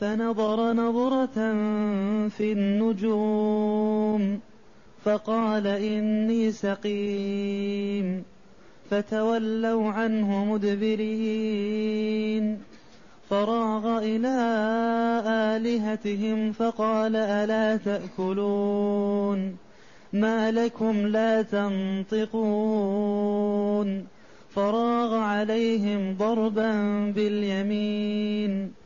فنظر نظرة في النجوم فقال إني سقيم فتولوا عنه مدبرين. فراغ إلى آلهتهم فقال ألا تأكلون؟ ما لكم لا تنطقون؟ فراغ عليهم ضربا باليمين.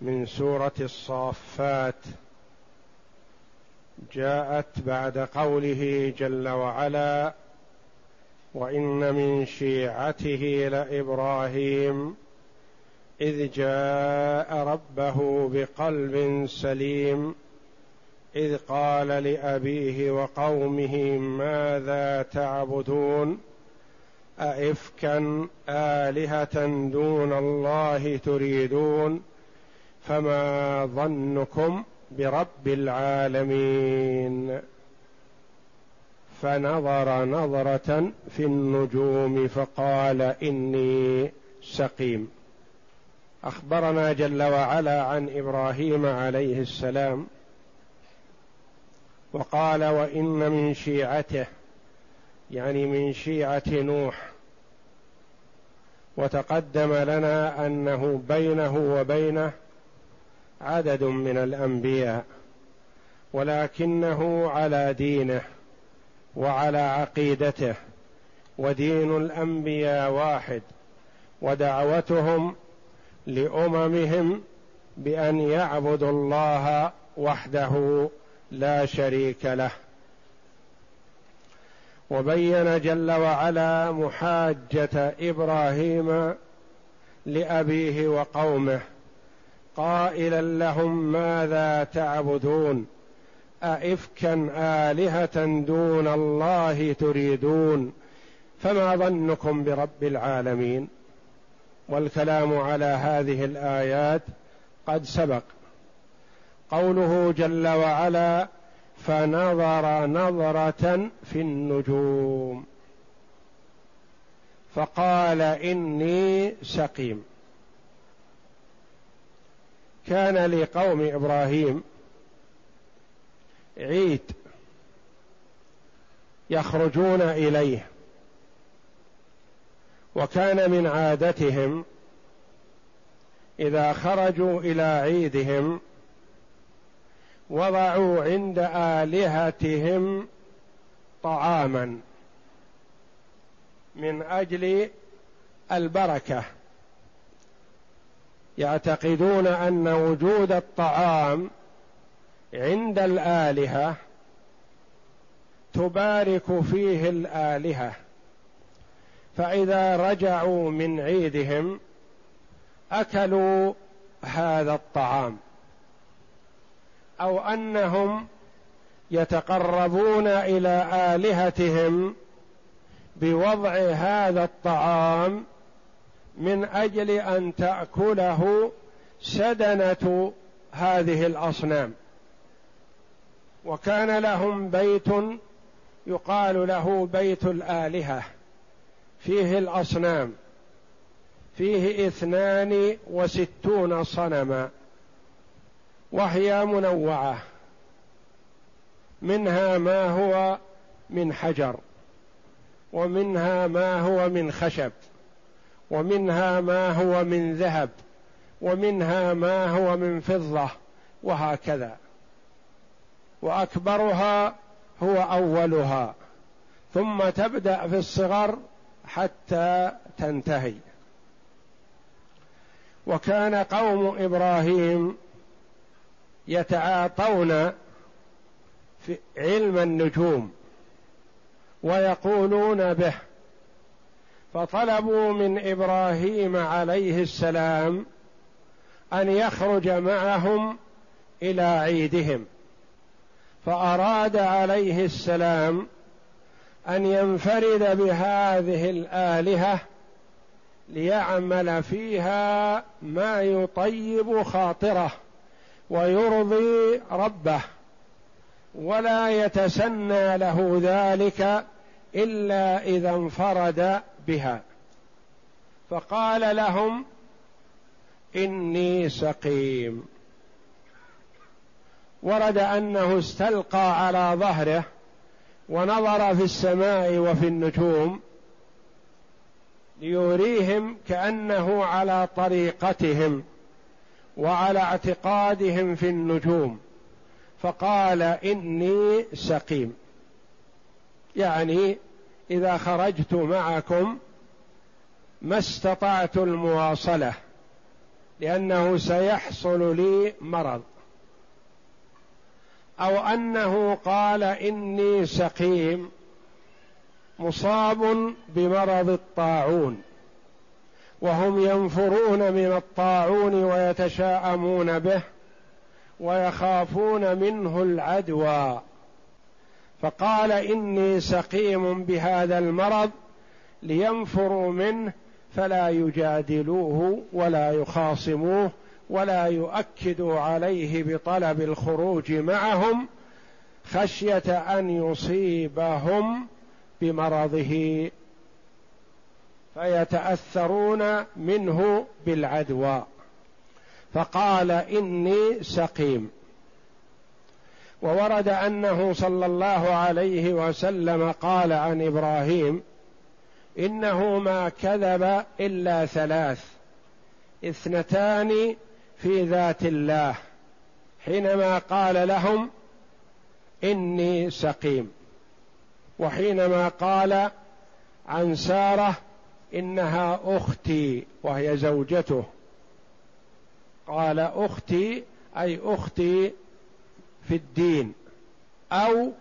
من سورة الصافات. جاءت بعد قوله جل وعلا وإن من شيعته لإبراهيم إذ جاء ربه بقلب سليم إذ قال لأبيه وقومه ماذا تعبدون؟ أئفكا آلهة دون الله تريدون؟ فما ظنكم برب العالمين فنظر نظرة في النجوم فقال إني سقيم. أخبرنا جل وعلا عن إبراهيم عليه السلام وقال وإن من شيعته يعني من شيعة نوح وتقدم لنا أنه بينه وبينه عدد من الأنبياء ولكنه على دينه وعلى عقيدته ودين الأنبياء واحد ودعوتهم لأممهم بأن يعبدوا الله وحده لا شريك له. وبين جل وعلا محاجة إبراهيم لأبيه وقومه قائلا لهم ماذا تعبدون؟ أئفكا آلهة دون الله تريدون؟ فما ظنكم برب العالمين؟ والكلام على هذه الآيات قد سبق. قوله جل وعلا فنظر نظرة في النجوم. فقال إني سقيم. كان لقوم إبراهيم عيد يخرجون إليه وكان من عادتهم إذا خرجوا إلى عيدهم وضعوا عند آلهتهم طعاما من أجل البركة. يعتقدون أن وجود الطعام عند الآلهة تبارك فيه الآلهة. فإذا رجعوا من عيدهم أكلوا هذا الطعام. أو أنهم يتقربون إلى آلهتهم بوضع هذا الطعام من أجل أن تأكله سدنة هذه الأصنام. وكان لهم بيت يقال له بيت الآلهة. فيه الأصنام. فيه اثنان وستون صنما. وهي منوعة. منها ما هو من حجر. ومنها ما هو من خشب. ومنها ما هو من ذهب ومنها ما هو من فضة وهكذا. وأكبرها هو أولها. ثم تبدأ في الصغر حتى تنتهي. وكان قوم إبراهيم يتعاطون في علم النجوم ويقولون به فطلبوا من إبراهيم عليه السلام أن يخرج معهم إلى عيدهم فأراد عليه السلام أن ينفرد بهذه الآلهة ليعمل فيها ما يطيب خاطره ويرضي ربه ولا يتسنى له ذلك إلا إذا انفرد بها. فقال لهم إني سقيم. ورد أنه استلقى على ظهره ونظر في السماء وفي النجوم ليريهم كأنه على طريقتهم وعلى اعتقادهم في النجوم. فقال إني سقيم. يعني إذا خرجت معكم ما استطعت المواصلة لأنه سيحصل لي مرض. أو أنه قال إني سقيم مصاب بمرض الطاعون وهم ينفرون من الطاعون ويتشاءمون به ويخافون منه العدوى. فقال إني سقيم بهذا المرض لينفروا منه فلا يجادلوه ولا يخاصموه ولا يؤكدوا عليه بطلب الخروج معهم خشية أن يصيبهم بمرضه فيتأثرون منه بالعدوى. فقال إني سقيم. وورد أنه صلى الله عليه وسلم قال عن إبراهيم إنه ما كذب إلا ثلاث اثنتان في ذات الله حينما قال لهم إني سقيم وحينما قال عن سارة إنها أختي وهي زوجته قال أختي أي أختي في الدين أو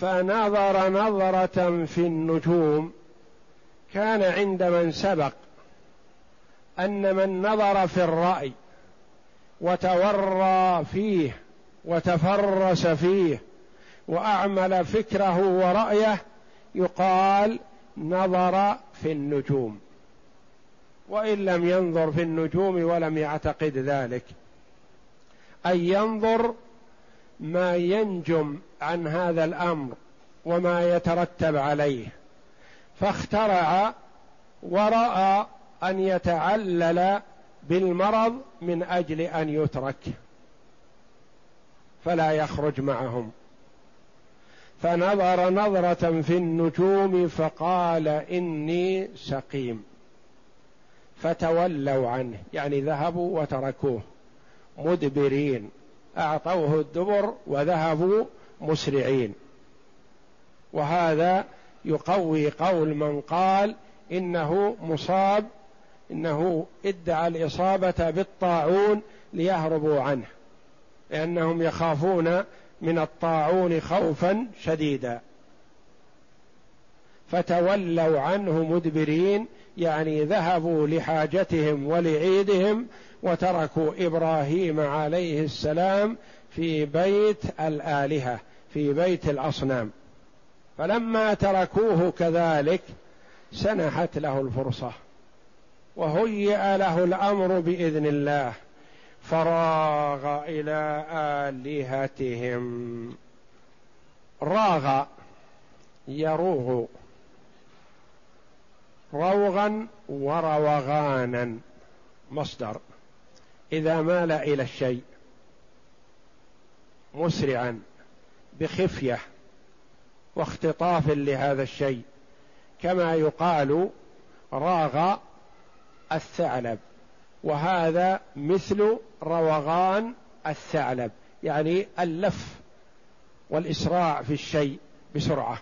فنظر نظرة في النجوم كان عند من سبق أن من نظر في الرأي وتورى فيه وتفرس فيه وأعمل فكره ورأيه يقال نظر في النجوم. وإن لم ينظر في النجوم ولم يعتقد ذلك. أي ينظر ما ينجم عن هذا الأمر وما يترتب عليه فاخترع ورأى أن يتعلل بالمرض من أجل أن يترك فلا يخرج معهم. فنظر نظرة في النجوم فقال إني سقيم فتولوا عنه يعني ذهبوا وتركوه مدبرين. أعطوه الدبر وذهبوا مسرعين. وهذا يقوي قول من قال إنه مصاب إنه ادعى الإصابة بالطاعون ليهربوا عنه لأنهم يخافون من الطاعون خوفا شديدا. فتولوا عنه مدبرين يعني ذهبوا لحاجتهم ولعيدهم وتركوا إبراهيم عليه السلام في بيت الآلهة في بيت الأصنام. فلما تركوه كذلك سنحت له الفرصة وهيئ له الأمر بإذن الله فراغ إلى آلهتهم. راغ يروغ روغا وروغانا. مصدر. إذا مال إلى الشيء مسرعا بخفية واختطاف لهذا الشيء كما يقال راغ الثعلب. وهذا مثل روغان الثعلب يعني اللف والإسراع في الشيء بسرعة.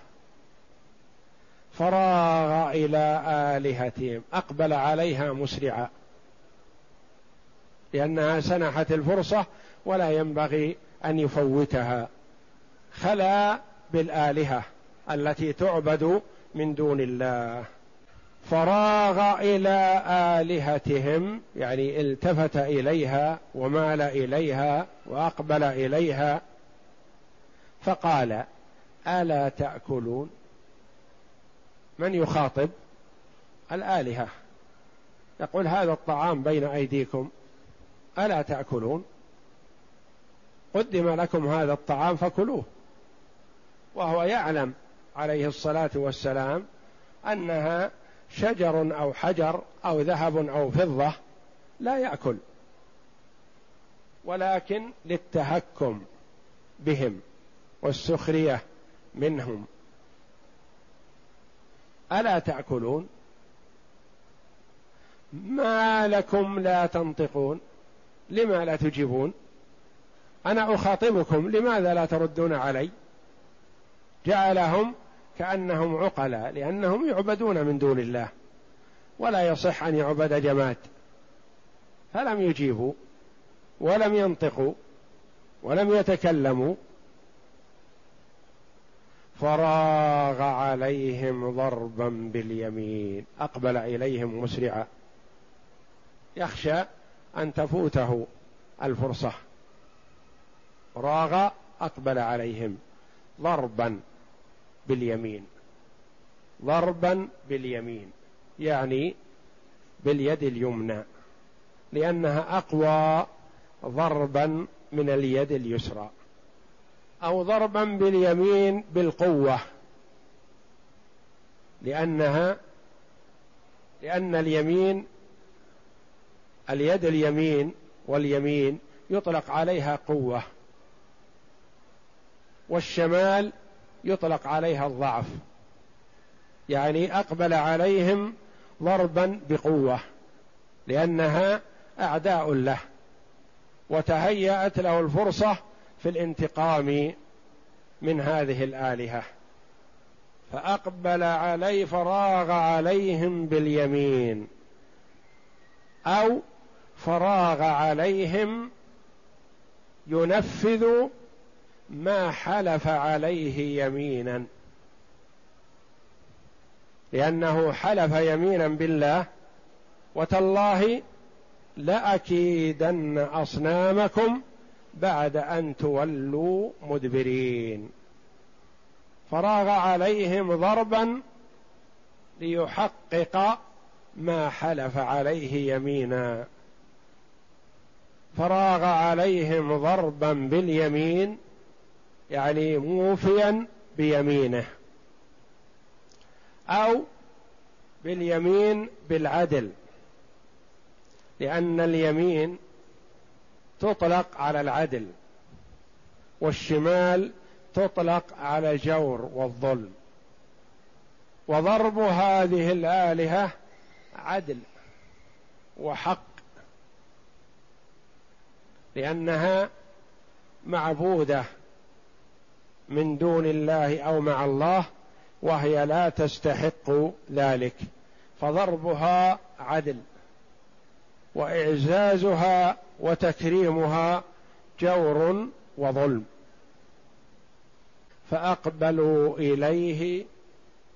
فراغ إلى آلهتهم أقبل عليها مسرعا. لأنها سنحت الفرصة ولا ينبغي أن يفوتها. خلا بالآلهة التي تعبد من دون الله. فراغ إلى آلهتهم يعني التفت إليها ومال إليها وأقبل إليها. فقال ألا تأكلون؟ من يخاطب؟ الآلهة. يقول هذا الطعام بين أيديكم. ألا تأكلون؟ قدم لكم هذا الطعام فكلوه. وهو يعلم عليه الصلاة والسلام أنها شجر أو حجر أو ذهب أو فضة لا يأكل. ولكن للتهكم بهم والسخرية منهم. ألا تأكلون؟ ما لكم لا تنطقون؟ لما لا تجيبون؟ أنا أخاطبكم لماذا لا تردون علي؟ جعلهم كأنهم عقلاء لأنهم يعبدون من دون الله ولا يصح أن يعبد جماد. فلم يجيبوا ولم ينطقوا ولم يتكلموا. فراغ عليهم ضربا باليمين أقبل إليهم مسرعا. يخشى أن تفوته الفرصة. راغ أقبل عليهم ضربا باليمين. ضربا باليمين. يعني باليد اليمنى. لأنها أقوى ضربا من اليد اليسرى. أو ضربا باليمين بالقوة. لأنها لأن اليمين اليد اليمين واليمين يطلق عليها قوة والشمال يطلق عليها الضعف. يعني أقبل عليهم ضربا بقوة لأنها أعداء له وتهيأت له الفرصة في الانتقام من هذه الآلهة. فأقبل عليه فراغ عليهم باليمين أو فراغ عليهم ينفذ ما حلف عليه يمينا. لأنه حلف يمينا بالله وتالله لأكيدن أصنامكم بعد أن تولوا مدبرين. فراغ عليهم ضربا ليحقق ما حلف عليه يمينا. فراغ عليهم ضربا باليمين يعني موفيا بيمينه أو باليمين بالعدل لأن اليمين تطلق على العدل والشمال تطلق على الجور والظلم. وضرب هذه الآلهة عدل وحق. لأنها معبودة من دون الله أو مع الله وهي لا تستحق ذلك. فضربها عدل وإعزازها وتكريمها جور وظلم. فأقبلوا إليه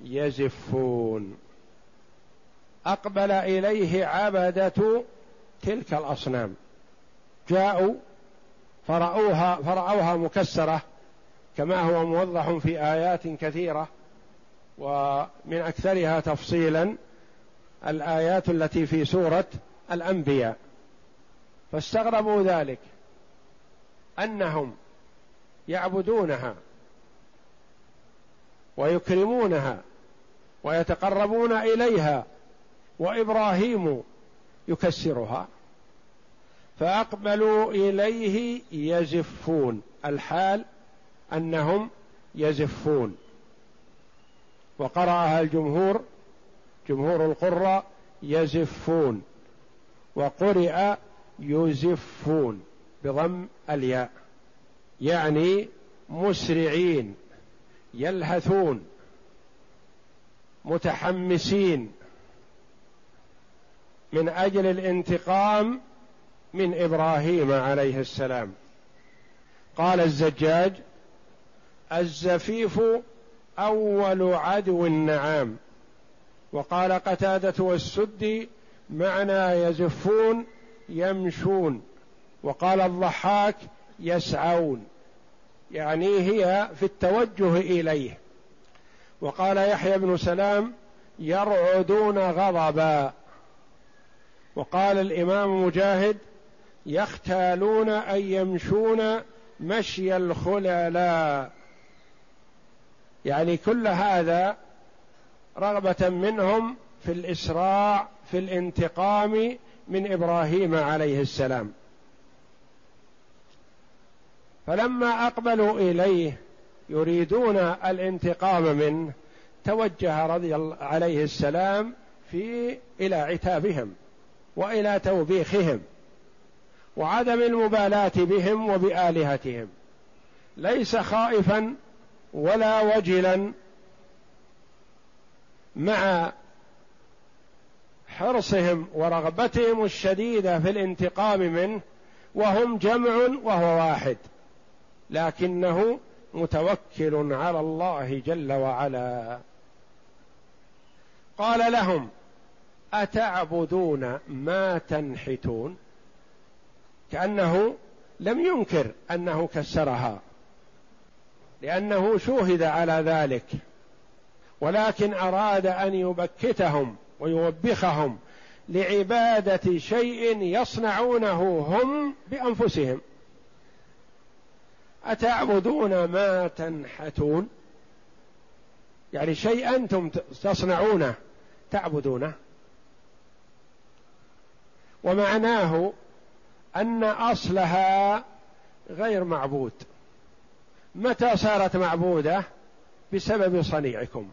يزفون. أقبل إليه عبدة تلك الأصنام. جاءوا فرأوها فرأوها مكسرة كما هو موضح في آيات كثيرة ومن أكثرها تفصيلا الآيات التي في سورة الأنبياء. فاستغربوا ذلك أنهم يعبدونها ويكرمونها ويتقربون إليها وإبراهيم يكسرها. فأقبلوا إليه يزفون. الحال أنهم يزفون. وقرأها الجمهور جمهور القراء يزفون. وقرئ يزفون بضم الياء يعني مسرعين يلهثون متحمسين. من أجل الانتقام من إبراهيم عليه السلام. قال الزجاج الزفيف أول عدو النعام. وقال قتادة والسدي معنى يزفون يمشون. وقال الضحاك يسعون. يعني هي في التوجه إليه. وقال يحيى بن سلام يرعدون غضبا. وقال الإمام مجاهد يختالون اي يمشون مشي الخللاء. يعني كل هذا رغبة منهم في الإسراع في الانتقام من إبراهيم عليه السلام. فلما أقبلوا إليه يريدون الانتقام منه توجه رضي الله عليه السلام في إلى عتابهم وإلى توبيخهم. وعدم المبالاة بهم وبآلهتهم. ليس خائفا ولا وجلا مع حرصهم ورغبتهم الشديدة في الانتقام منه وهم جمع وهو واحد. لكنه متوكل على الله جل وعلا. قال لهم أتعبدون ما تنحتون؟ كأنه لم ينكر أنه كسرها لأنه شوهد على ذلك ولكن أراد أن يبكتهم ويوبخهم لعبادة شيء يصنعونه هم بأنفسهم. أتعبدون ما تنحتون؟ يعني شيء أنتم تصنعونه تعبدونه. ومعناه أن أصلها غير معبود. متى صارت معبودة؟ بسبب صنيعكم.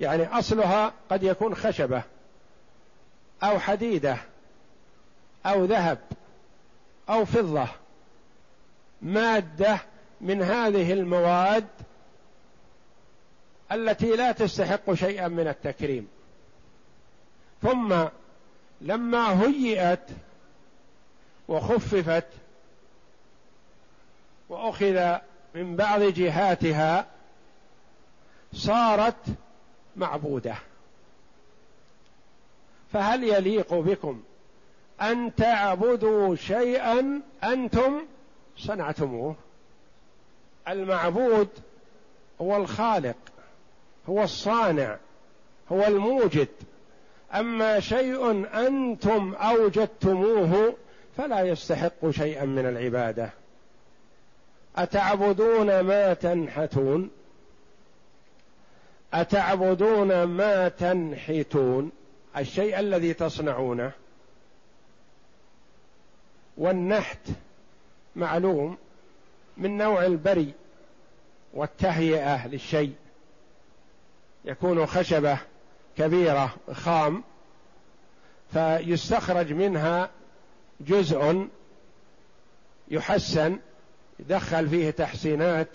يعني أصلها قد يكون خشبة أو حديدة أو ذهب أو فضة. مادة من هذه المواد التي لا تستحق شيئا من التكريم. ثم لما هيئت وخففت وأخذ من بعض جهاتها صارت معبودة. فهل يليق بكم أن تعبدوا شيئا أنتم صنعتموه؟ المعبود هو الخالق هو الصانع هو الموجد. أما شيء أنتم أوجدتموه فلا يستحق شيئا من العبادة. أتعبدون ما تنحتون؟ أتعبدون ما تنحتون؟ الشيء الذي تصنعونه. والنحت معلوم من نوع البري والتهيئة للشيء. يكون خشبة كبيرة خام فيستخرج منها جزء يحسن يدخل فيه تحسينات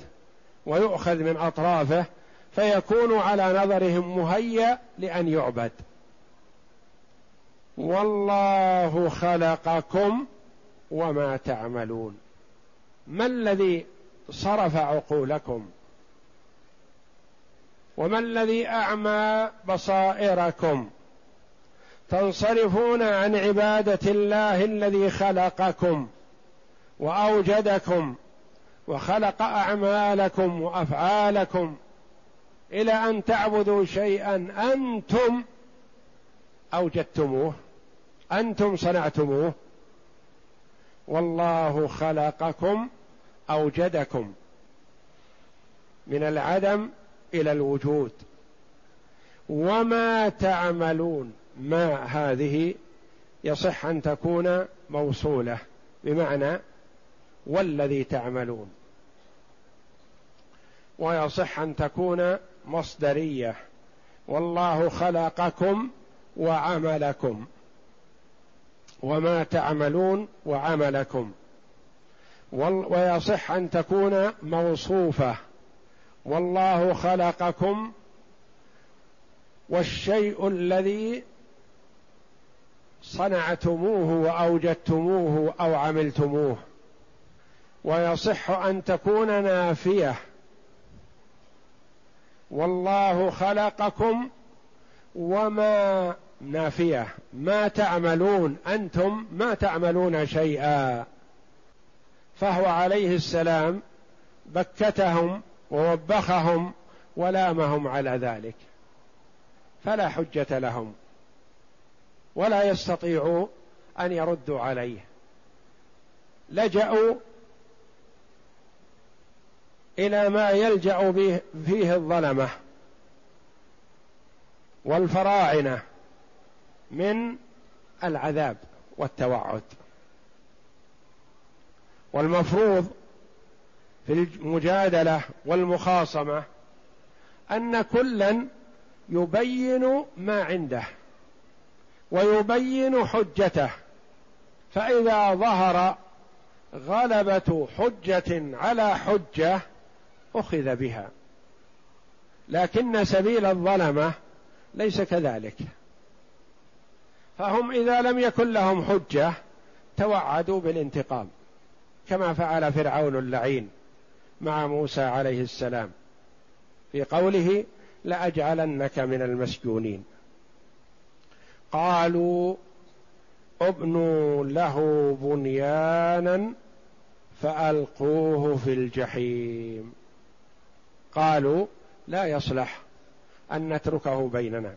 ويؤخذ من أطرافه فيكون على نظرهم مهيأ لأن يعبد. والله خلقكم وما تعملون. ما الذي صرف عقولكم؟ وما الذي أعمى بصائركم؟ تنصرفون عن عبادة الله الذي خلقكم وأوجدكم وخلق أعمالكم وأفعالكم إلى أن تعبدوا شيئا أنتم أوجدتموه أنتم صنعتموه. والله خلقكم أوجدكم من العدم إلى الوجود. وما تعملون؟ ما هذه يصح أن تكون موصولة بمعنى والذي تعملون. ويصح أن تكون مصدرية. والله خلقكم وعملكم. وما تعملون وعملكم. ويصح أن تكون موصوفة. والله خلقكم والشيء الذي صنعتموه وأوجدتموه أو عملتموه. ويصح أن تكون نافية. والله خلقكم وما نافية. ما تعملون أنتم ما تعملون شيئا. فهو عليه السلام بكتهم ووبخهم ولامهم على ذلك. فلا حجة لهم. ولا يستطيعوا أن يردوا عليه. لجأوا إلى ما يلجأ فيه الظلمة والفراعنة من العذاب والتوعد. والمفروض في المجادلة والمخاصمة أن كلا يبين ما عنده. ويبين حجته. فإذا ظهر غلبة حجة على حجة أخذ بها. لكن سبيل الظلمة ليس كذلك. فهم إذا لم يكن لهم حجة توعدوا بالانتقام. كما فعل فرعون اللعين مع موسى عليه السلام. في قوله لأجعلنك من المسجونين. قالوا ابنوا له بنيانا فألقوه في الجحيم. قالوا لا يصلح أن نتركه بيننا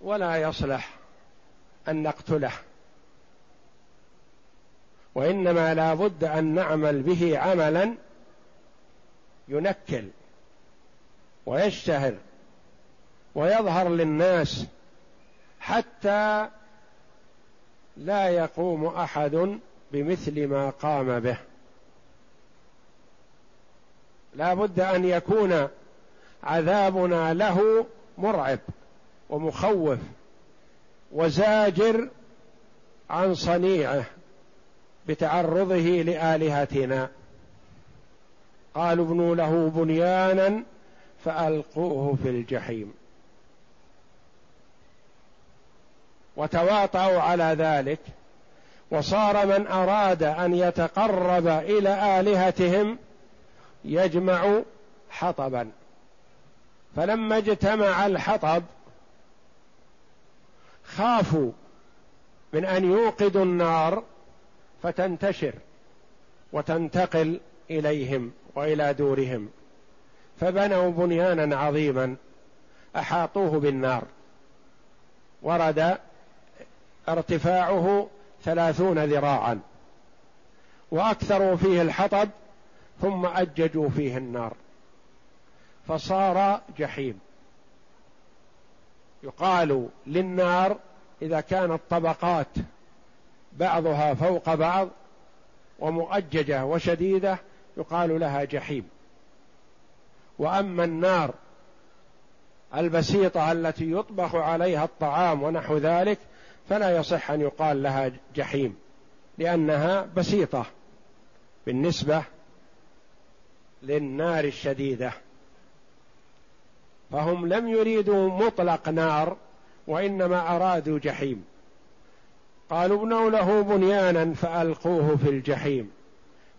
ولا يصلح أن نقتله وإنما لا بد أن نعمل به عملا ينكل ويشتهر ويظهر للناس حتى لا يقوم أحد بمثل ما قام به. لا بد أن يكون عذابنا له مرعب ومخوف وزاجر عن صنيعه بتعرضه لآلهتنا. قالوا ابنوا له بنيانا فألقوه في الجحيم. وتواطؤوا على ذلك وصار من أراد أن يتقرب إلى آلهتهم يجمع حطبا. فلما اجتمع الحطب خافوا من أن يوقدوا النار فتنتشر وتنتقل إليهم وإلى دورهم. فبنوا بنيانا عظيما أحاطوه بالنار. ورد ارتفاعه ثلاثون ذراعا. وأكثروا فيه الحطب ثم أججوا فيه النار. فصار جحيم. يقال للنار إذا كانت طبقات بعضها فوق بعض ومؤججة وشديدة يقال لها جحيم. وأما النار البسيطة التي يطبخ عليها الطعام ونحو ذلك فلا يصح أن يقال لها جحيم لأنها بسيطة بالنسبة للنار الشديدة. فهم لم يريدوا مطلق نار وإنما أرادوا جحيم. قالوا ابنوا له بنيانا فألقوه في الجحيم.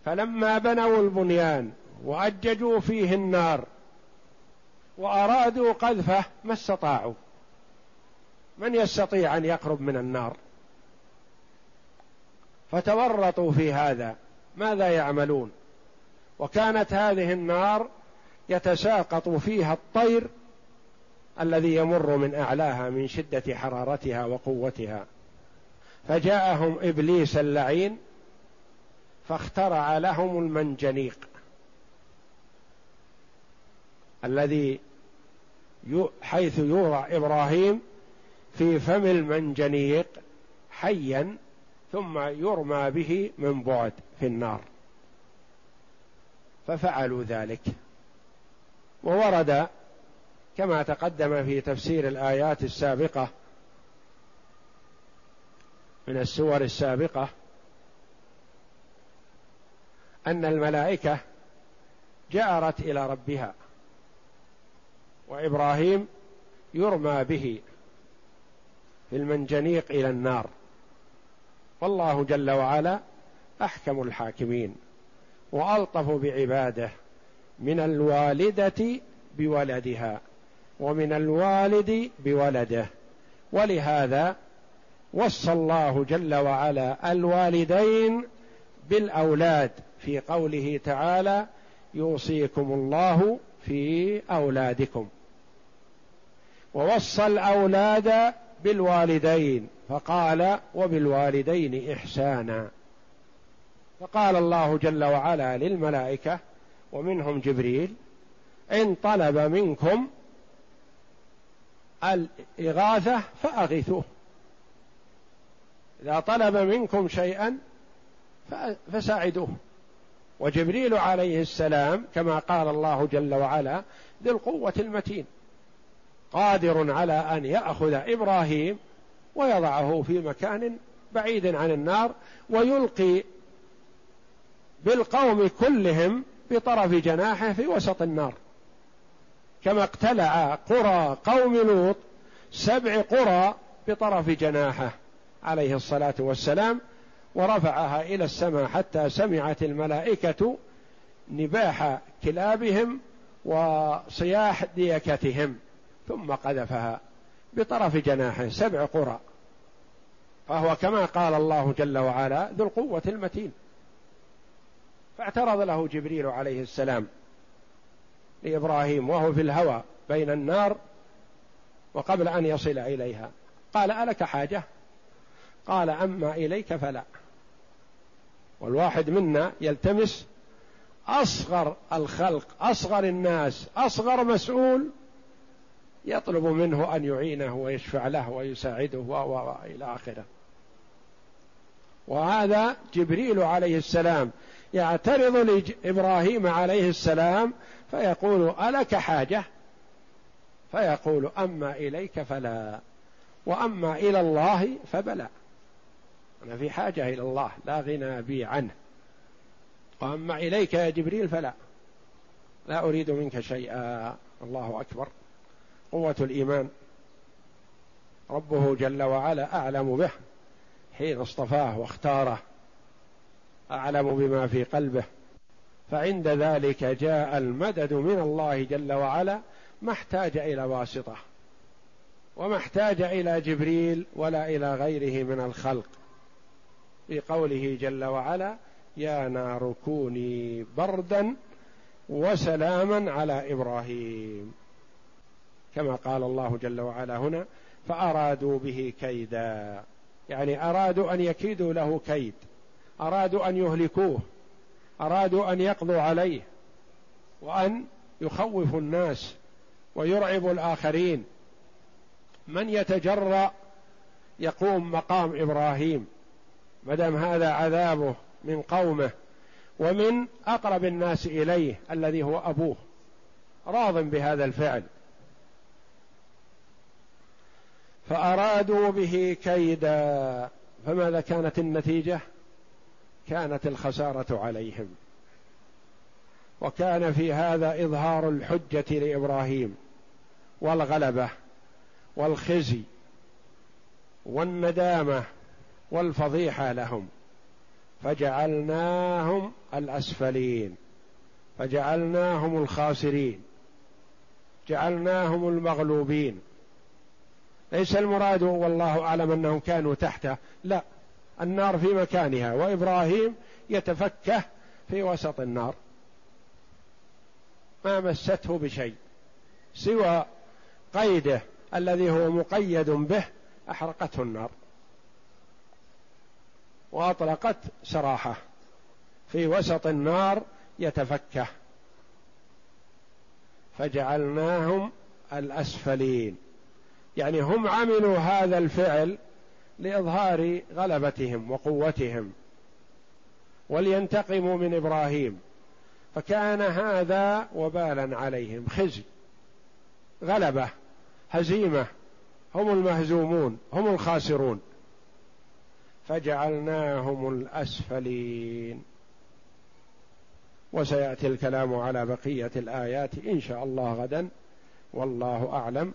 فلما بنوا البنيان وأججوا فيه النار وأرادوا قذفه ما استطاعوا. من يستطيع أن يقرب من النار؟ فتورطوا في هذا ماذا يعملون؟ وكانت هذه النار يتساقط فيها الطير الذي يمر من أعلاها من شدة حرارتها وقوتها. فجاءهم إبليس اللعين فاخترع لهم المنجنيق الذي حيث يورى إبراهيم في فم المنجنيق حيا ثم يرمى به من بعد في النار. ففعلوا ذلك. وورد كما تقدم في تفسير الآيات السابقة من السور السابقة أن الملائكة جارت إلى ربها وإبراهيم يرمى به في المنجنيق إلى النار. والله جل وعلا أحكم الحاكمين وألطف بعباده من الوالدة بولدها ومن الوالد بولده. ولهذا وصى الله جل وعلا الوالدين بالأولاد في قوله تعالى يوصيكم الله في أولادكم. ووصى الأولاد بالوالدين فقال وبالوالدين إحسانا. فقال الله جل وعلا للملائكة ومنهم جبريل إن طلب منكم الإغاثة فأغثوه. إذا طلب منكم شيئا فساعدوه. وجبريل عليه السلام كما قال الله جل وعلا ذي القوة المتين. قادر على أن يأخذ إبراهيم ويضعه في مكان بعيد عن النار ويلقي بالقوم كلهم بطرف جناحه في وسط النار. كما اقتلع قرى قوم لوط سبع قرى بطرف جناحه عليه الصلاة والسلام ورفعها إلى السماء حتى سمعت الملائكة نباح كلابهم وصياح ديكتهم. ثم قذفها بطرف جناحه سبع قرى. فهو كما قال الله جل وعلا ذو القوة المتين. فاعترض له جبريل عليه السلام لإبراهيم وهو في الهوى بين النار وقبل أن يصل إليها. قال ألك حاجة؟ قال أما إليك فلا. والواحد منا يلتمس أصغر الخلق أصغر الناس أصغر مسؤول يطلب منه أن يعينه ويشفع له ويساعده وإلى آخره. وهذا جبريل عليه السلام يعترض لإبراهيم عليه السلام فيقول ألك حاجة؟ فيقول أما إليك فلا وأما إلى الله فبلى. أنا في حاجة إلى الله لا غنى بي عنه. وأما إليك يا جبريل فلا لا أريد منك شيئا. الله أكبر. قوة الإيمان. ربه جل وعلا أعلم به حين اصطفاه واختاره أعلم بما في قلبه. فعند ذلك جاء المدد من الله جل وعلا ما احتاج إلى واسطة وما احتاج إلى جبريل ولا إلى غيره من الخلق. في قوله جل وعلا يا نار كوني بردا وسلاما على إبراهيم. كما قال الله جل وعلا هنا فأرادوا به كيدا. يعني أرادوا أن يكيدوا له كيد. أرادوا أن يهلكوه. أرادوا أن يقضوا عليه. وأن يخوفوا الناس ويرعبوا الآخرين. من يتجرأ يقوم مقام إبراهيم. ما دام هذا عذابه من قومه ومن أقرب الناس إليه الذي هو أبوه. راض بهذا الفعل. فأرادوا به كيدا. فماذا كانت النتيجة؟ كانت الخسارة عليهم. وكان في هذا إظهار الحجة لإبراهيم والغلبة والخزي والندامة والفضيحة لهم. فجعلناهم الأسفلين. فجعلناهم الخاسرين. جعلناهم المغلوبين. ليس المراد والله أعلم أنهم كانوا تحته. لا النار في مكانها وإبراهيم يتفكه في وسط النار. ما مسته بشيء سوى قيده الذي هو مقيد به أحرقته النار. وأطلقت سراحه في وسط النار يتفكه. فجعلناهم الأسفلين. يعني هم عملوا هذا الفعل لإظهار غلبتهم وقوتهم ولينتقموا من إبراهيم. فكان هذا وبالا عليهم. خزي غلبة هزيمة هم المهزومون هم الخاسرون. فجعلناهم الأسفلين. وسيأتي الكلام على بقية الآيات إن شاء الله غدا. والله أعلم.